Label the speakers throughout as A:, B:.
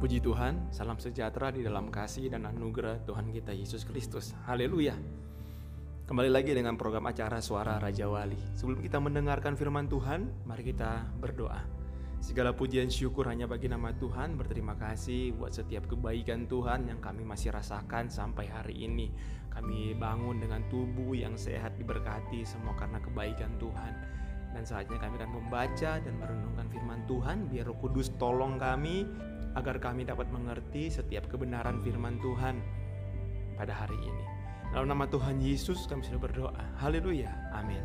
A: Puji Tuhan, salam sejahtera di dalam kasih dan anugerah Tuhan kita Yesus Kristus. Haleluya. Kembali lagi dengan program acara Suara Raja Wali. Sebelum kita mendengarkan firman Tuhan, mari kita berdoa. Segala pujian syukur hanya bagi nama Tuhan. Berterima kasih buat setiap kebaikan Tuhan yang kami masih rasakan sampai hari ini. Kami bangun dengan tubuh yang sehat diberkati semua karena kebaikan Tuhan. Dan saatnya kami akan membaca dan merenungkan firman Tuhan biar Roh Kudus tolong kami agar kami dapat mengerti setiap kebenaran firman Tuhan pada hari ini. Dalam nama Tuhan Yesus kami sudah berdoa. Haleluya. Amin.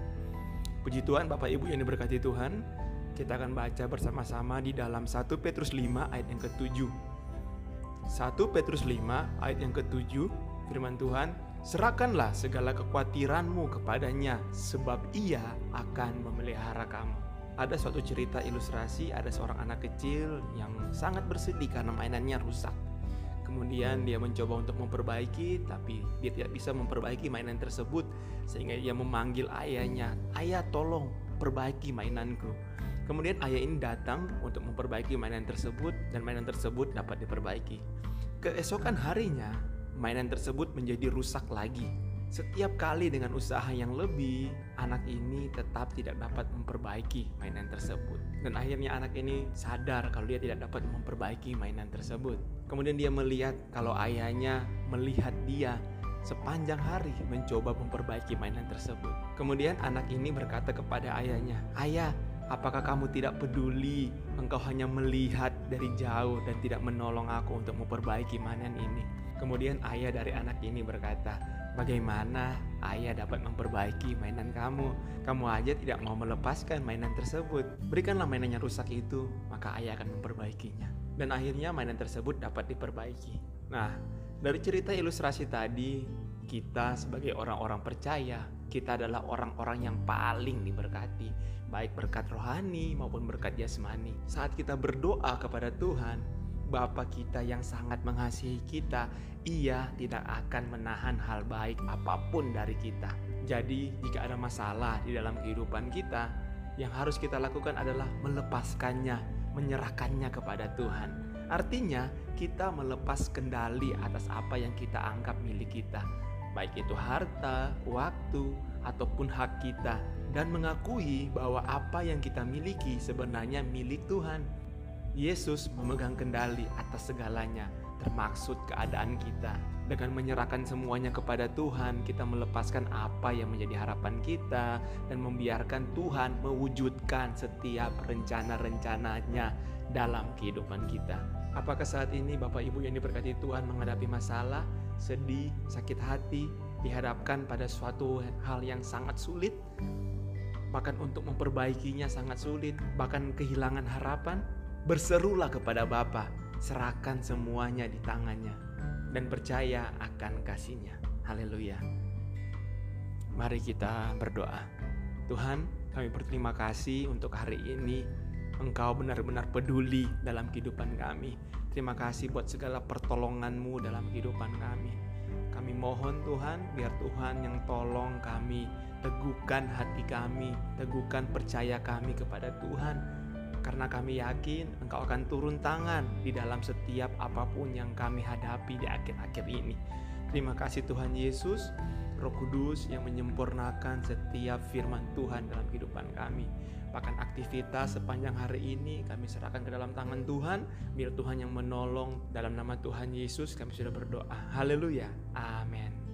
A: Puji Tuhan Bapak Ibu yang diberkati Tuhan. Kita akan baca bersama-sama di dalam 1 Petrus 5 ayat yang ke-7. 1 Petrus 5 ayat yang ke-7 firman Tuhan, serahkanlah segala kekhawatiranmu kepadanya sebab ia akan memelihara kamu ada suatu cerita ilustrasi ada seorang anak kecil yang sangat bersedih karena mainannya rusak. Kemudian dia mencoba untuk memperbaiki tapi dia tidak bisa memperbaiki mainan tersebut sehingga dia memanggil ayahnya, "Ayah, tolong perbaiki mainanku." Kemudian ayah ini datang untuk memperbaiki mainan tersebut dan mainan tersebut dapat diperbaiki. Keesokan harinya, mainan tersebut menjadi rusak lagi setiap kali dengan usaha yang lebih, anak ini tetap tidak dapat memperbaiki mainan tersebut. Dan akhirnya anak ini sadar kalau dia tidak dapat memperbaiki mainan tersebut. Kemudian dia melihat kalau ayahnya melihat dia sepanjang hari mencoba memperbaiki mainan tersebut. Kemudian anak ini berkata kepada ayahnya, "Ayah, apakah kamu tidak peduli? Engkau hanya melihat dari jauh dan tidak menolong aku untuk memperbaiki mainan ini." Kemudian ayah dari anak ini berkata, Bagaimana ayah dapat memperbaiki mainan kamu? Kamu aja tidak mau melepaskan mainan tersebut. Berikanlah mainan yang rusak itu, maka ayah akan memperbaikinya. Dan akhirnya mainan tersebut dapat diperbaiki. Nah, dari cerita ilustrasi tadi, kita sebagai orang-orang percaya, kita adalah orang-orang yang paling diberkati, baik berkat rohani maupun berkat jasmani. Saat kita berdoa kepada Tuhan, Bapa kita yang sangat mengasihi kita, ia tidak akan menahan hal baik apa pun dari kita. Jadi, jika ada masalah di dalam kehidupan kita, yang harus kita lakukan adalah melepaskannya, menyerahkannya kepada Tuhan. Artinya, kita melepas kendali atas apa yang kita anggap milik kita, baik itu harta, waktu, ataupun hak kita, dan mengakui bahwa apa yang kita miliki sebenarnya milik Tuhan. Yesus memegang kendali atas segalanya, termaksud keadaan kita. Dengan menyerahkan semuanya kepada Tuhan, kita melepaskan apa yang menjadi harapan kita dan membiarkan Tuhan mewujudkan setiap rencana-rencananya dalam kehidupan kita. Apakah saat ini Bapak Ibu yang diberkati Tuhan menghadapi masalah, sedih, sakit hati, dihadapkan pada suatu hal yang sangat sulit? Bahkan untuk memperbaikinya sangat sulit, bahkan kehilangan harapan? Berserulah kepada Bapa, serahkan semuanya di tangannya, dan percaya akan kasihnya. Haleluya. Mari kita berdoa. Tuhan, kami berterima kasih untuk hari ini. Engkau benar-benar peduli dalam kehidupan kami. Terima kasih buat segala pertolonganmu dalam kehidupan kami. Kami mohon Tuhan, biar Tuhan yang tolong kami, teguhkan hati kami, teguhkan percaya kami kepada Tuhan karena kami yakin Engkau akan turun tangan di dalam setiap apa pun yang kami hadapi di akhir-akhir ini. Terima kasih Tuhan Yesus, Roh Kudus yang menyempurnakan setiap firman Tuhan dalam kehidupan kami. Bahkan aktivitas sepanjang hari ini kami serahkan ke dalam tangan Tuhan. Biar Tuhan yang menolong dalam nama Tuhan Yesus kami sudah berdoa. Haleluya. Amin.